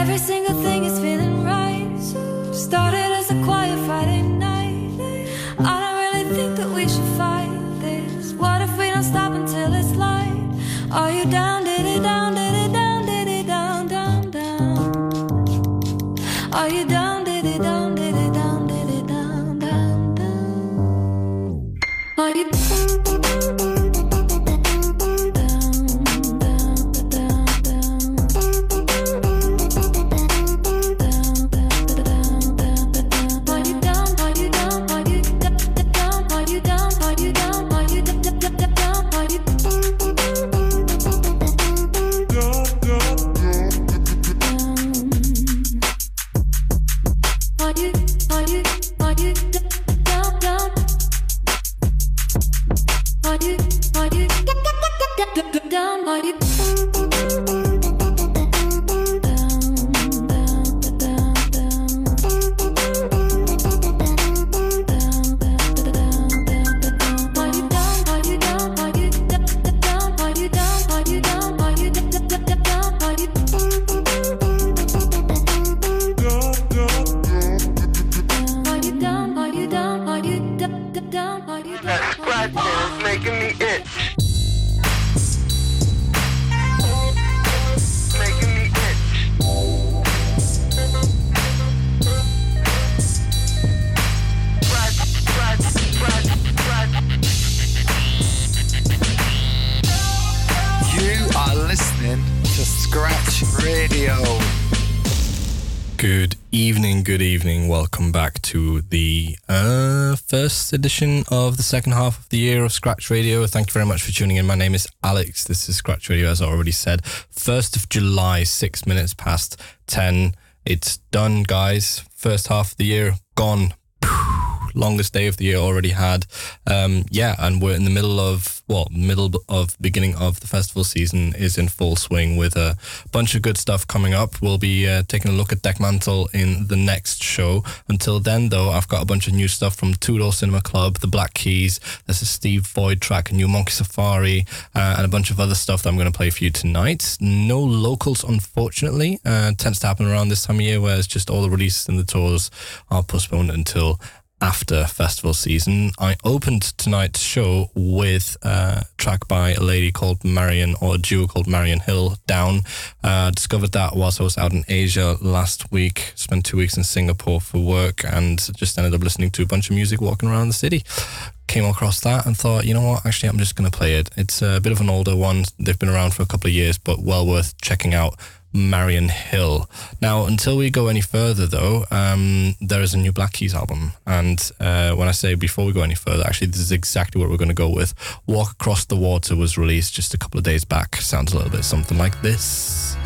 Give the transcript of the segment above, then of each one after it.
Every single Good evening, good evening. Welcome back to the uh, first edition of the second half of the year of Scratch Radio. Thank you very much for tuning in. My name is Alex. This is Scratch Radio, as I already said. 1st of July, six minutes past 10. It's done, guys. First half of the year gone. Longest day of the year already had. Um, yeah, and we're in the middle of, well, middle of beginning of the festival season is in full swing with a bunch of good stuff coming up. We'll be uh, taking a look at Dekmantel in the next show. Until then, though, I've got a bunch of new stuff from Two Door Cinema Club, The Black Keys. There's a Steve Void track, a new Monkey Safari, uh, and a bunch of other stuff that I'm going to play for you tonight. No locals, unfortunately. Uh, tends to happen around this time of year where it's just all the releases and the tours are postponed until after festival season. I opened tonight's show with a track by a lady called Marian, or a duo called Marian Hill, Down. Uh, discovered that whilst I was out in Asia last week. Spent two weeks in Singapore for work and just ended up listening to a bunch of music walking around the city. Came across that and thought, you know what, actually, I'm just going to play it. It's a bit of an older one. They've been around for a couple of years, but well worth checking out. Marian Hill. Now, until we go any further, though, um, there is a new Black Keys album. And uh, when I say before we go any further, actually, this is exactly what we're going to go with. Walk Across the Water was released just a couple of days back. Sounds a little bit something like this.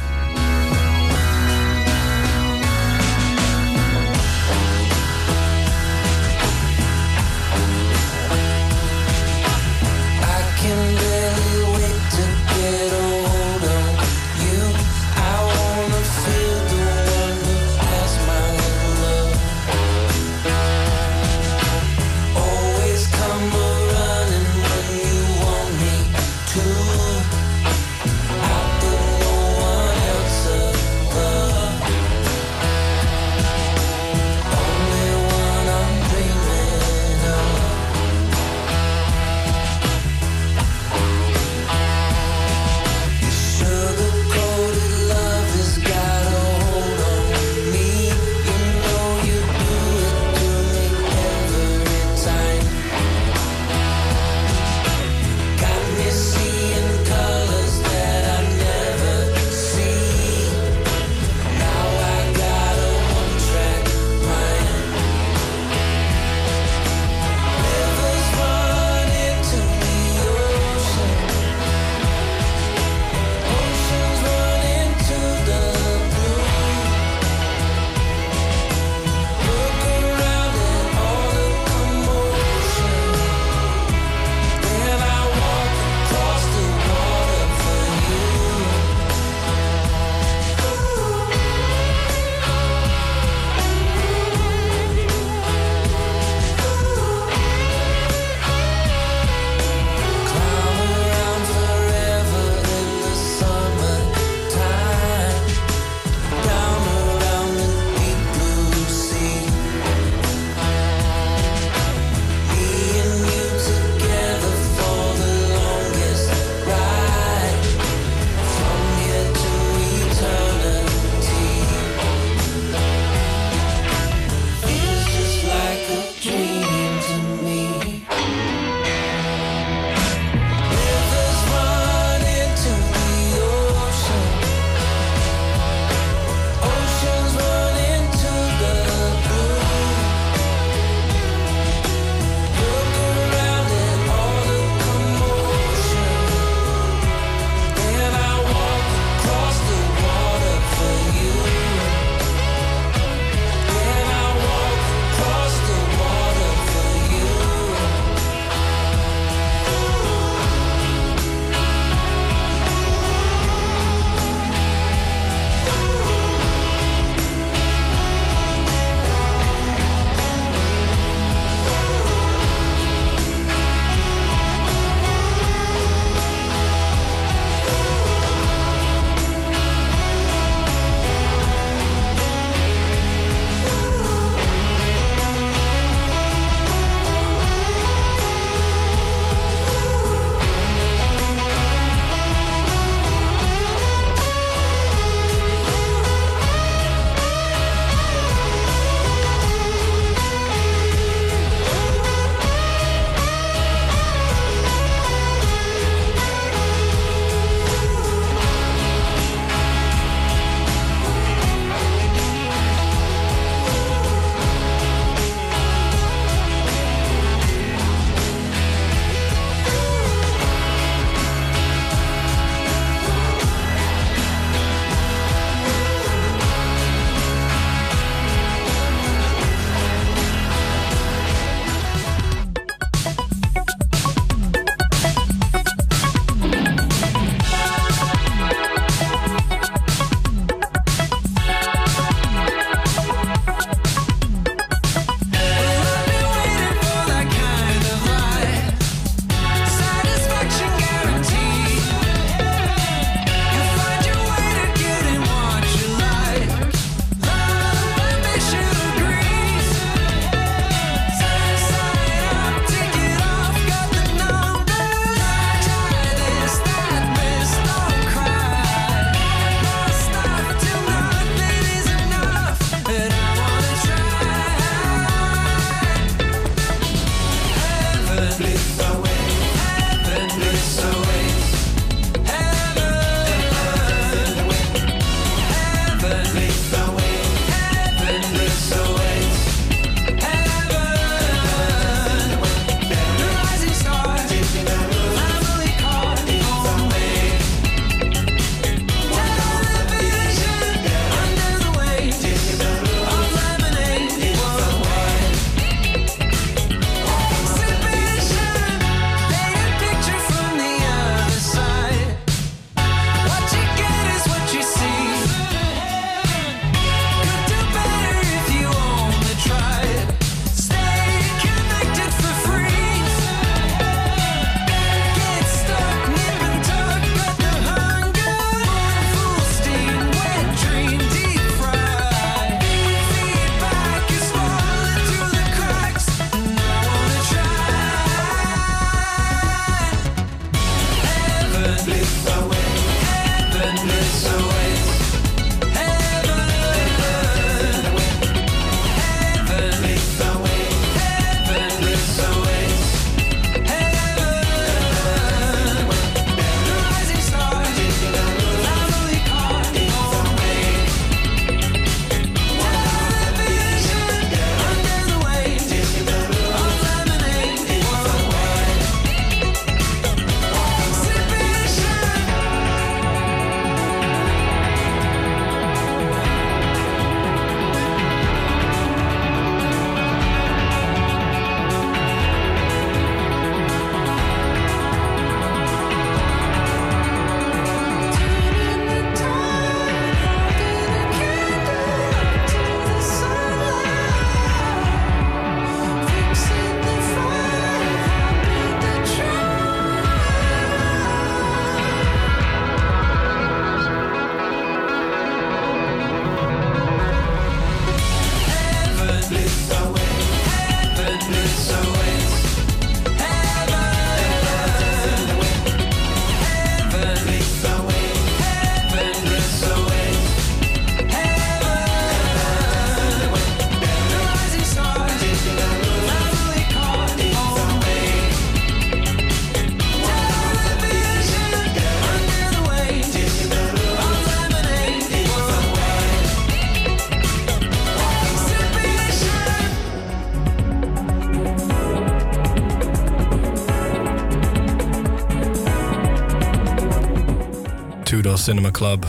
Cinema Club.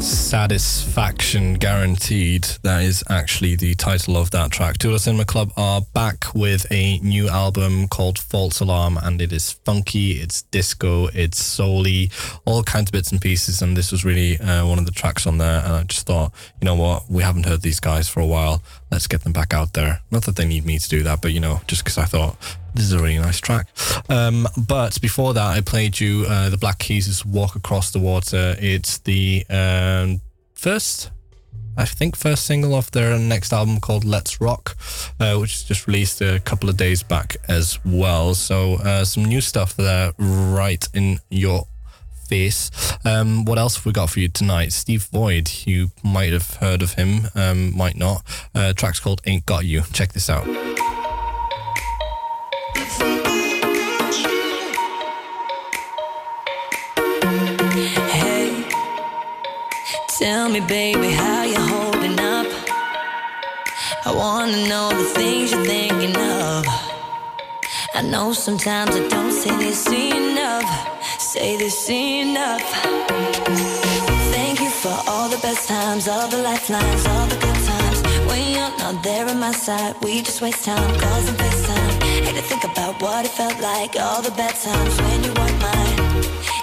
Satisfaction Guaranteed. That is actually the title of that track. Two Door Cinema Club are back with a new album called False Alarm, and it is funky, it's disco, it's soul all kinds of bits and pieces. And this was really uh, one of the tracks on there. And I just thought, you know what, we haven't heard these guys for a while. Let's get them back out there. Not that they need me to do that, but you know, just because I thought this is a really nice track. Um, but before that, I played you uh, the Black Keys' "Walk Across the Water." It's the um, first, I think, first single off their next album called "Let's Rock," uh, which is just released a couple of days back as well. So uh, some new stuff there, right in your face. Um, what else have we got for you tonight? Steve Void, you might have heard of him, um, might not. Uh, track's called "Ain't Got You." Check this out. Tell me, baby, how you holding up? I wanna know the things you're thinking of. I know sometimes I don't say this enough, say this enough. Thank you for all the best times, all the lifelines, all the good times. When you're not there at my side, we just waste time, calls and FaceTime. Hate to think about what it felt like, all the bad times when you weren't mine.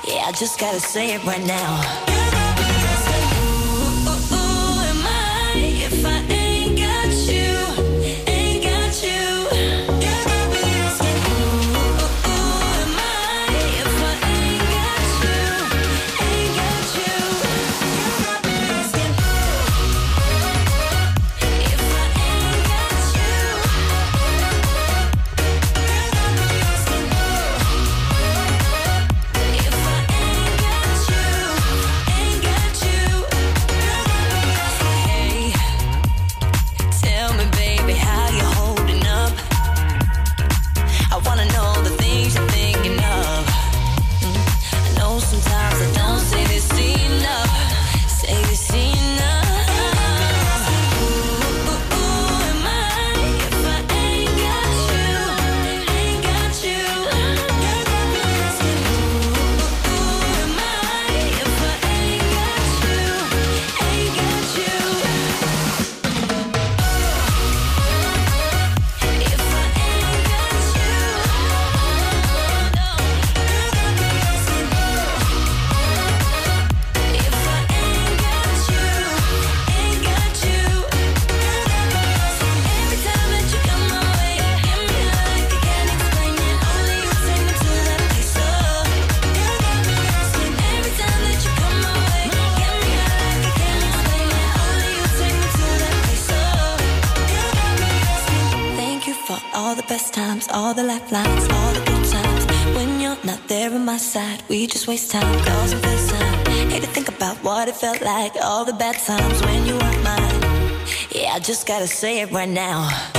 Yeah, I just gotta say it right now. If I ain't just waste time, calls and FaceTime. Hate to think about what it felt like, all the bad times when you weren't mine. Yeah, I just gotta say it right now.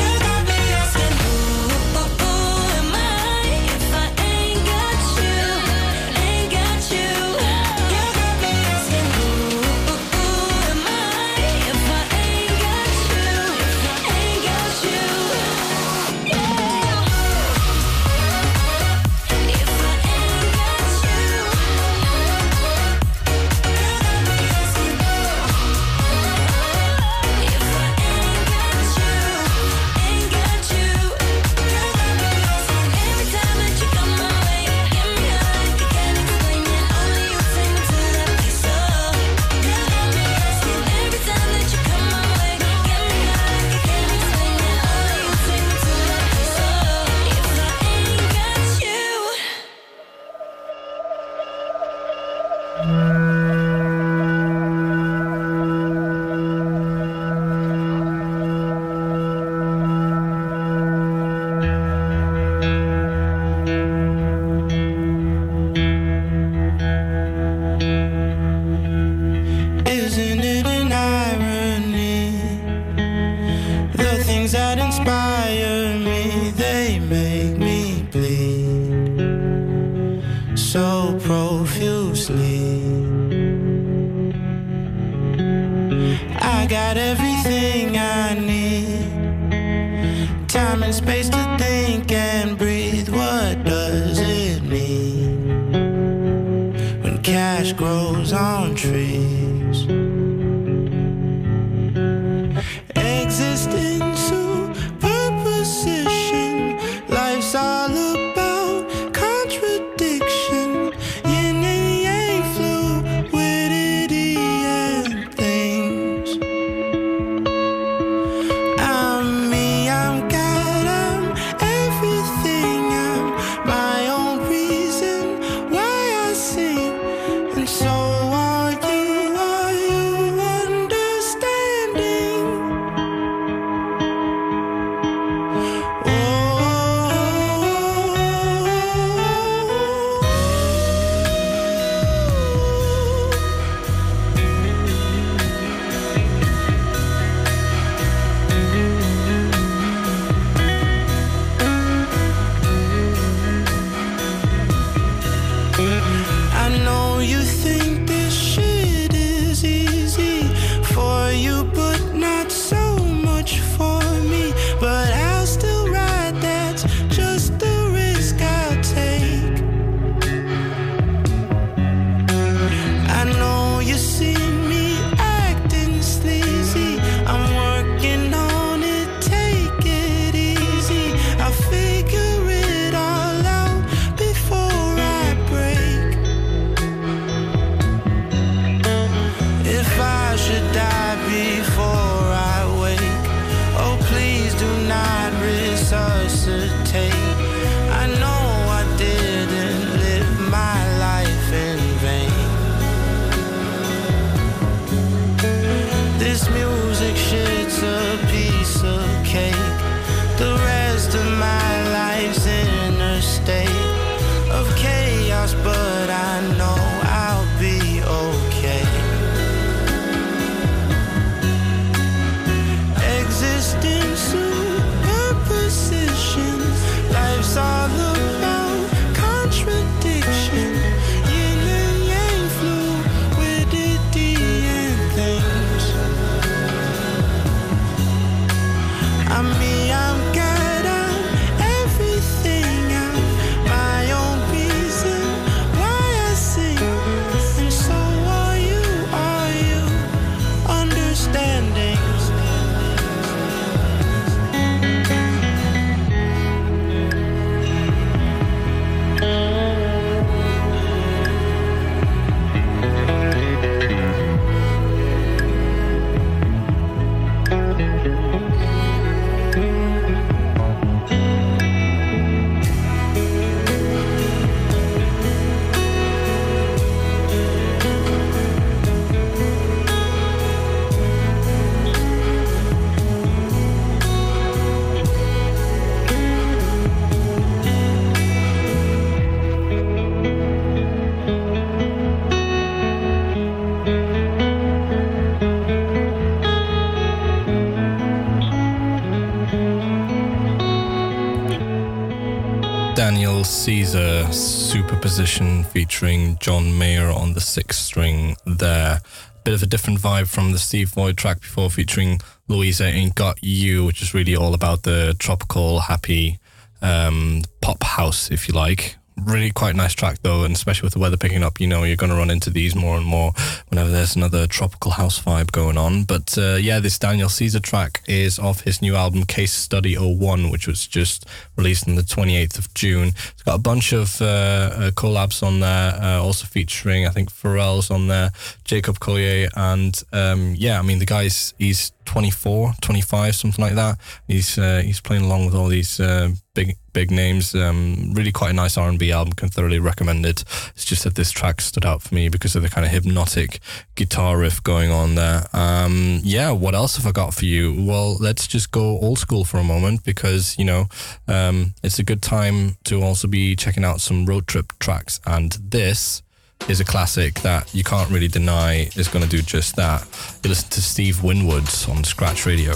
Caesar superposition featuring John Mayer on the sixth string there. Bit of a different vibe from the Steve Void track before featuring Louisa Ain't Got You, which is really all about the tropical, happy um, pop house, if you like. Really quite nice track though, and especially with the weather picking up, you know you're going to run into these more and more whenever there's another tropical house vibe going on. But uh, yeah, this Daniel Caesar track is off his new album Case Study 01, which was just released on the 28th of June. It's got a bunch of uh, uh, collabs on there, uh, also featuring I think Pharrell's on there, Jacob Collier, and um, yeah, I mean the guy's he's 24, 25, something like that. He's uh, he's playing along with all these uh, big big names. Um, really quite a nice R&B album. Can thoroughly recommend it. It's just that this track stood out for me because of the kind of hypnotic guitar riff going on there. Um, yeah, what else have I got for you? Well, let's just go old school for a moment because you know um, it's a good time to also be checking out some road trip tracks, and this is a classic that you can't really deny is going to do just that. You listen to Steve Winwood on Scratch Radio.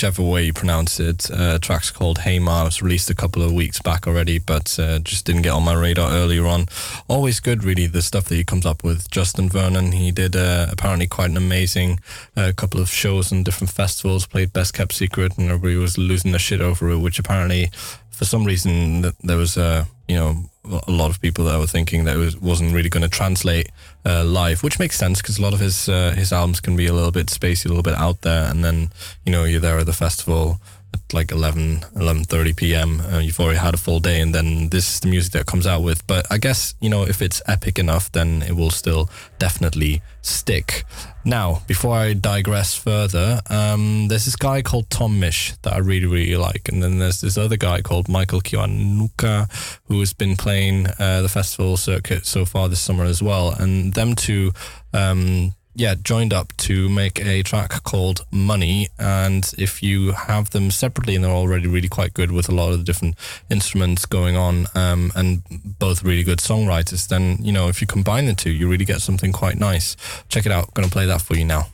Whichever way you pronounce it. Uh, track's called Hey Ma. It was released a couple of weeks back already, but uh, just didn't get on my radar earlier on. Always good, really, the stuff that he comes up with. Justin Vernon, he did uh, apparently quite an amazing uh, couple of shows and different festivals, played Best Kept Secret, and everybody was losing their shit over it, which apparently, for some reason, there was a, you know, a lot of people that were thinking that it was, wasn't really going to translate uh, live, which makes sense because a lot of his uh, his albums can be a little bit spacey, a little bit out there, and then you know you're there at the festival at like 11 11:30 p.m. Uh, you've already had a full day, and then this is the music that comes out with. But I guess you know if it's epic enough, then it will still definitely stick. Now, before I digress further, um, there's this guy called Tom Misch that I really, really like. And then there's this other guy called Michael Kiwanuka who has been playing uh, the festival circuit so far this summer as well. And them two, um, yeah, joined up to make a track called Money. And if you have them separately, and they're already really quite good with a lot of the different instruments going on, um, and both really good songwriters, then, you know, if you combine the two, you really get something quite nice. Check it out. Going to play that for you now.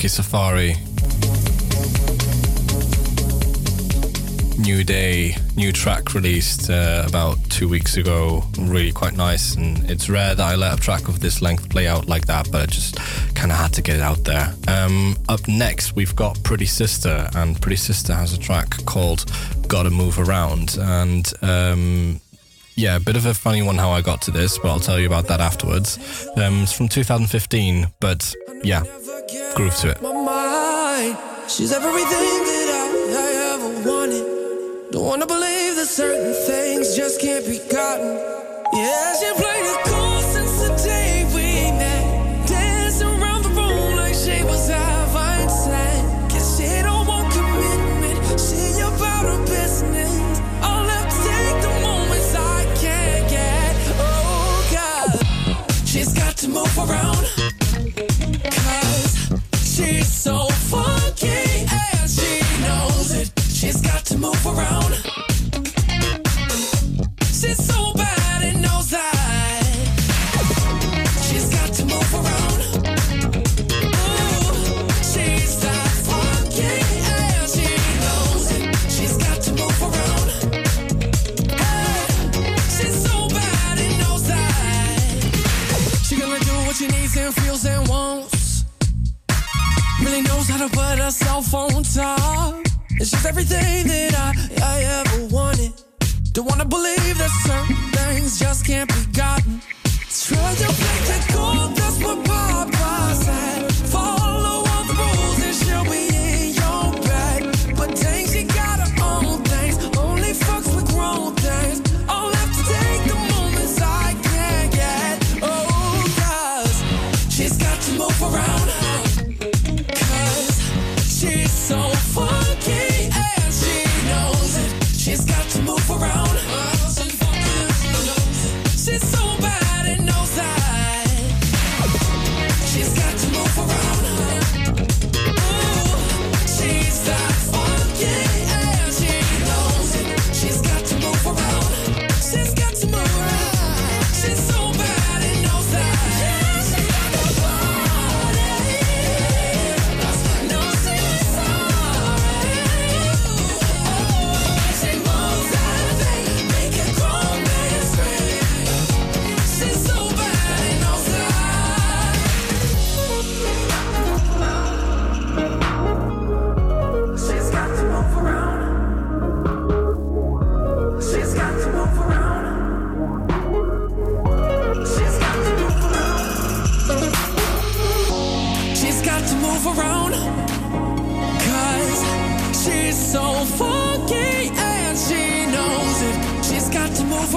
Funky Safari. New Day, new track released uh, about two weeks ago. Really quite nice, and it's rare that I let a track of this length play out like that, but I just kind of had to get it out there. Um, up next, we've got Pretty Sister, and Pretty Sister has a track called Gotta Move Around, and. Um, yeah, a bit of a funny one how I got to this, but I'll tell you about that afterwards. Um, it's from 2015, but yeah, Groove to it. My mind, she's everything that I, I ever wanted. Don't wanna believe that certain things just can't be gotten. Yeah, she played it cool. everything.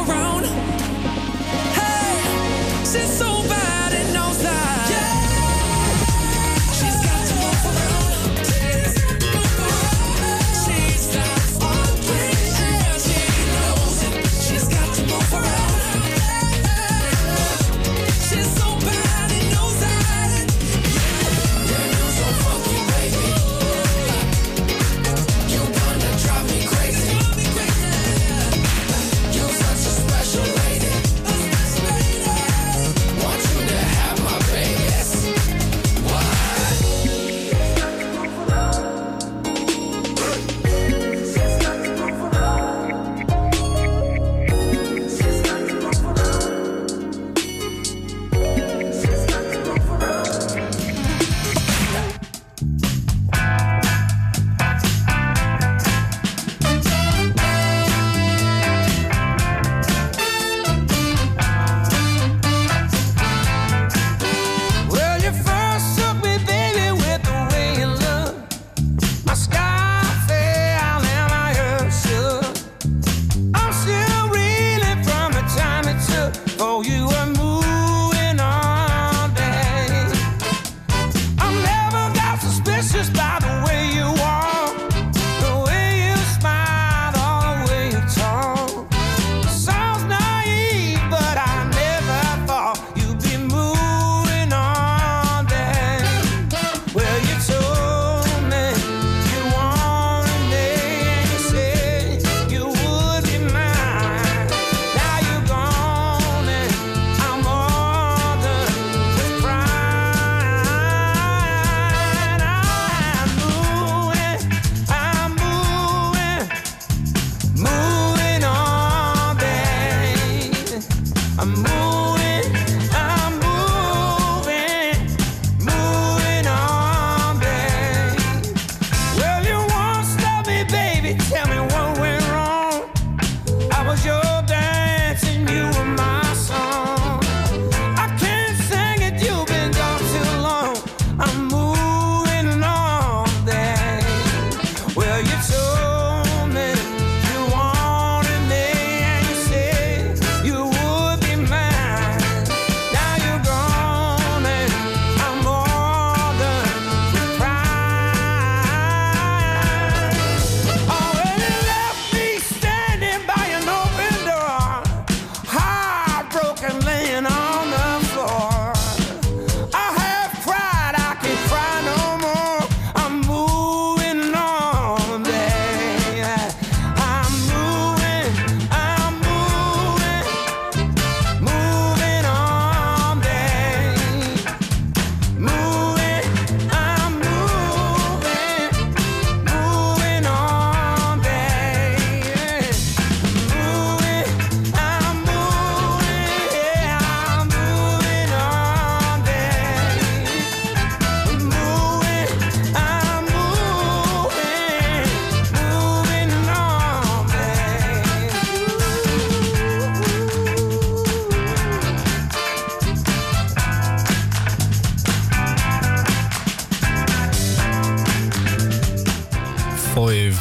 around. Hey, since so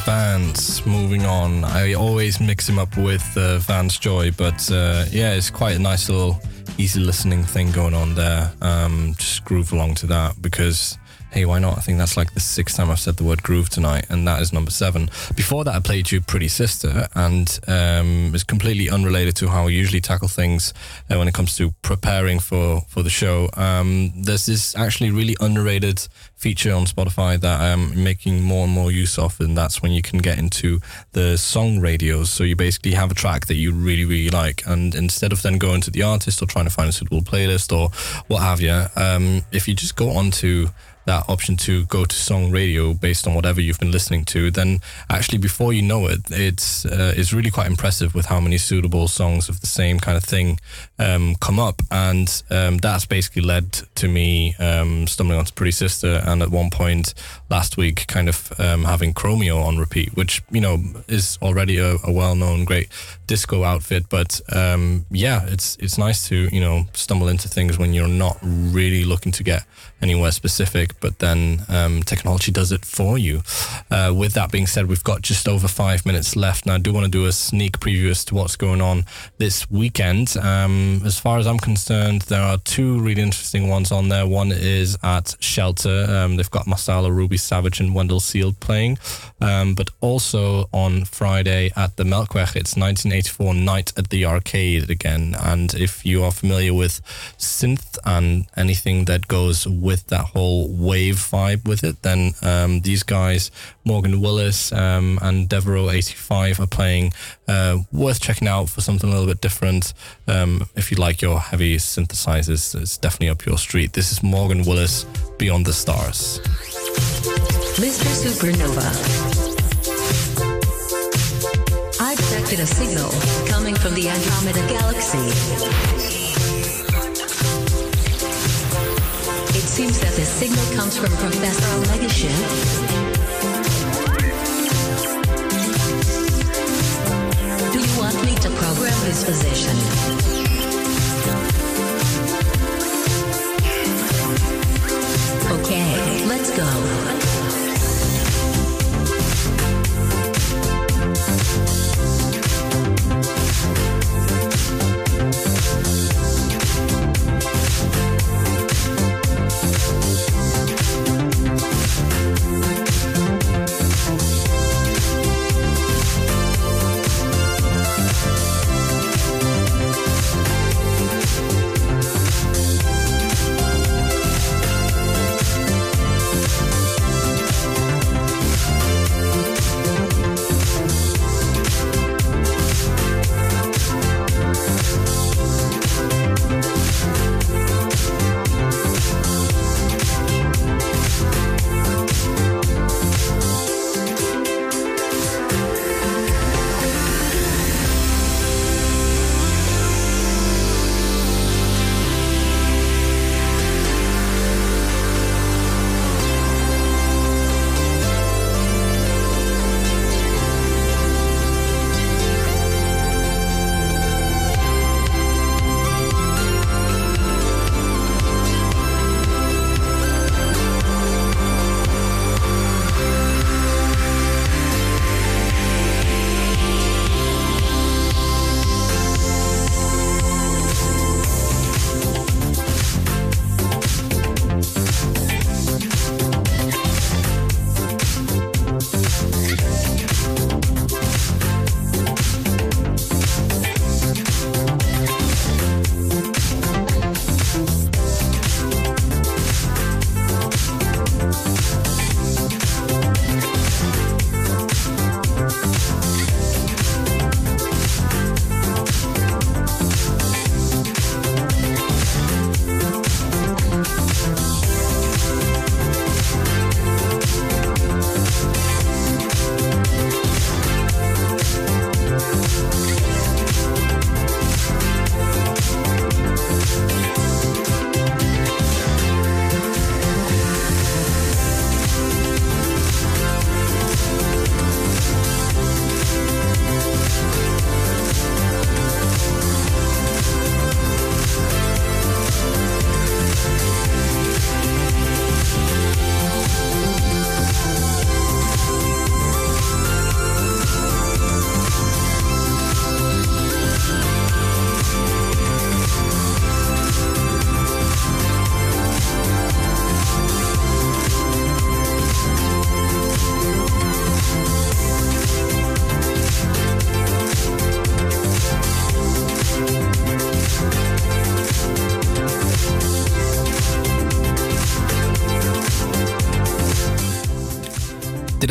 Vance. Moving on, I always mix him up with uh, Vance Joy, but uh, yeah, it's quite a nice little easy listening thing going on there. Um, just groove along to that because hey, why not? I think that's like the sixth time I've said the word groove tonight, and that is number seven. Before that, I played you Pretty Sister, and um, it's completely unrelated to how I usually tackle things uh, when it comes to preparing for, for the show. Um, there's this actually really underrated feature on Spotify that I'm making more and more use of, and that's when you can get into the song radios. So you basically have a track that you really, really like, and instead of then going to the artist or trying to find a suitable playlist or what have you, um, if you just go onto that option to go to song radio based on whatever you've been listening to, then actually before you know it, it's uh, it's really quite impressive with how many suitable songs of the same kind of thing um, come up, and um, that's basically led to me um, stumbling onto Pretty Sister, and at one point last week, kind of um, having Chromeo on repeat, which you know is already a, a well-known great disco outfit, but um, yeah, it's it's nice to you know stumble into things when you're not really looking to get anywhere specific, but then um, technology does it for you. Uh, with that being said, we've got just over five minutes left, and I do want to do a sneak preview as to what's going on this weekend. Um, as far as I'm concerned, there are two really interesting ones on there. One is at Shelter. Um, they've got Masala, Ruby Savage, and Wendell Sealed playing, um, but also on Friday at the Melkweg, it's 1984 Night at the Arcade again. And if you are familiar with synth and anything that goes with that whole wave vibe with it, then um, these guys, Morgan Willis um, and Devereaux 85, are playing. Uh, worth checking out for something a little bit different. Um, if you like your heavy synthesizers, it's definitely up your street. This is Morgan Willis, Beyond the Stars. Mr. Supernova. I detected a signal coming from the Andromeda Galaxy. It seems that this signal comes from Professor Omega. Do you want me to program this position? Okay, let's go.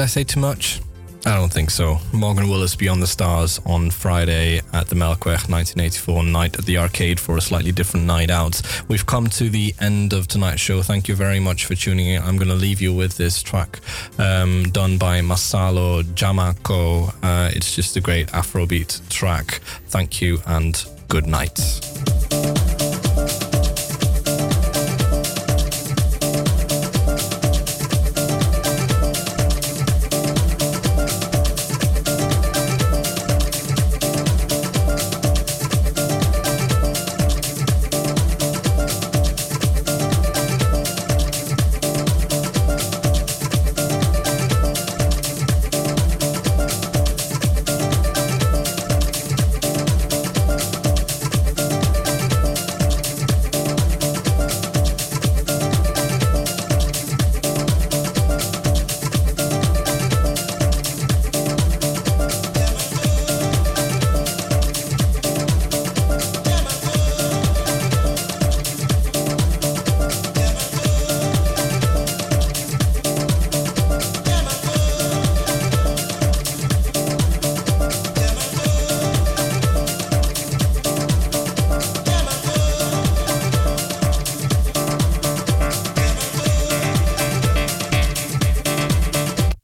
I say too much? I don't think so. Morgan Willis Beyond the Stars on Friday at the Melkweg 1984 night at the arcade for a slightly different night out. We've come to the end of tonight's show. Thank you very much for tuning in. I'm going to leave you with this track um, done by Masalo Jamako. Uh, it's just a great Afrobeat track. Thank you and good night.